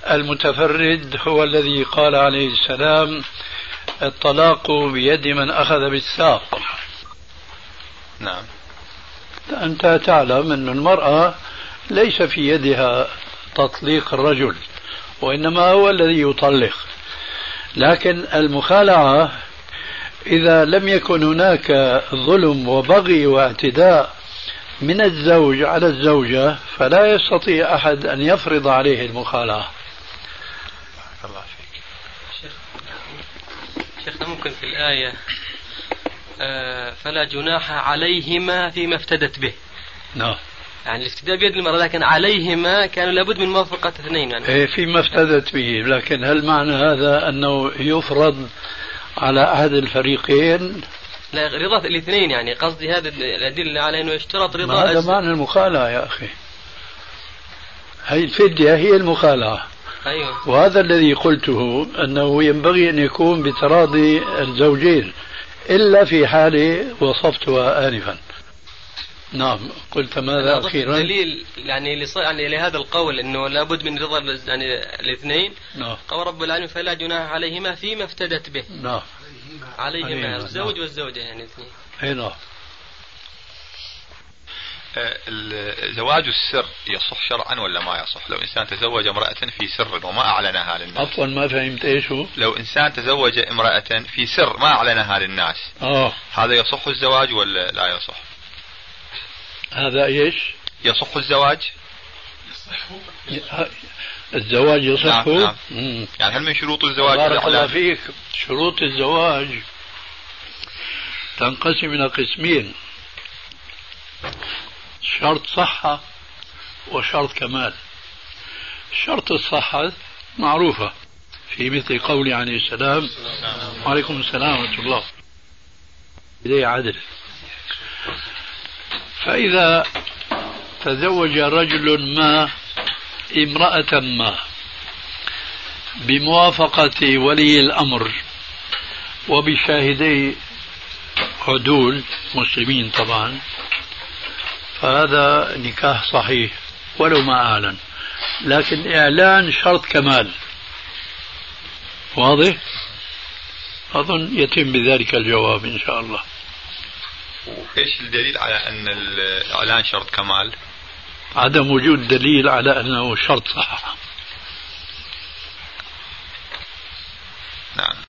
المتفرد هو الذي قال عليه السلام الطلاق بيد من أخذ بالساق. نعم. أنت تعلم أن المرأة ليس في يدها تطليق الرجل وإنما هو الذي يطلق. لكن المخالعة إذا لم يكن هناك ظلم وبغي واعتداء من الزوج على الزوجة فلا يستطيع أحد أن يفرض عليه المخالعة. الله فيك. شيخنا ممكن في الآية آه فلا جناح عليهما فيما افتدت به. نعم. يعني الافتداء بيد المرأة لكن عليهما كانوا لابد من موافقة اثنين يعني. إيه فيما افتدت به. لكن هل معنى هذا أنه يفرض على أحد الفريقين؟ لا رضا الاثنين يعني. قصدي هذا الأدلة على أنه يشترط رضا هذا معنى المخالعة يا أخي؟ هي الفدية هي المخالعة. أيوة. وهذا الذي قلته أنه ينبغي أن يكون بتراضي الزوجين إلا في حالة وصفتها آنفا. نعم. قلت ماذا أخيرا؟ دليل يعني يعني لهذا القول أنه لابد من رضا يعني الاثنين. نعم. قول رب العالمين فلا جناح عليهما فيما افتدت به. نعم. عليهما الزوج والزوجة يعني الاثنين. أي نعم. زواج السر يصح شرعا ولا ما يصح؟ لو إنسان تزوج امرأة في سر وما أعلنها للناس. عفوا ما فهمت. إيش هو؟ لو إنسان تزوج امرأة في سر ما أعلنها للناس. آه. هذا يصح الزواج ولا لا يصح؟ هذا إيش؟ يصح الزواج؟ الزواج يصح؟ نعم, نعم. يعني هل من شروط الزواج بارك الله فيك شروط الزواج تنقسم إلى قسمين شرط صحة وشرط كمال شرط الصحة معروفة في مثل قول عليه السلام وعليكم السلام ورحمة الله إليه عدل فإذا تزوج رجل ما امرأة ما بموافقة ولي الأمر وبشاهدي عدول مسلمين طبعا فهذا نكاح صحيح ولو ما أعلن لكن إعلان شرط كمال واضح؟ أظن يتم بذلك الجواب إن شاء الله وإيش الدليل على أن الإعلان شرط كمال؟ عدم وجود دليل على أنه شرط صحة نعم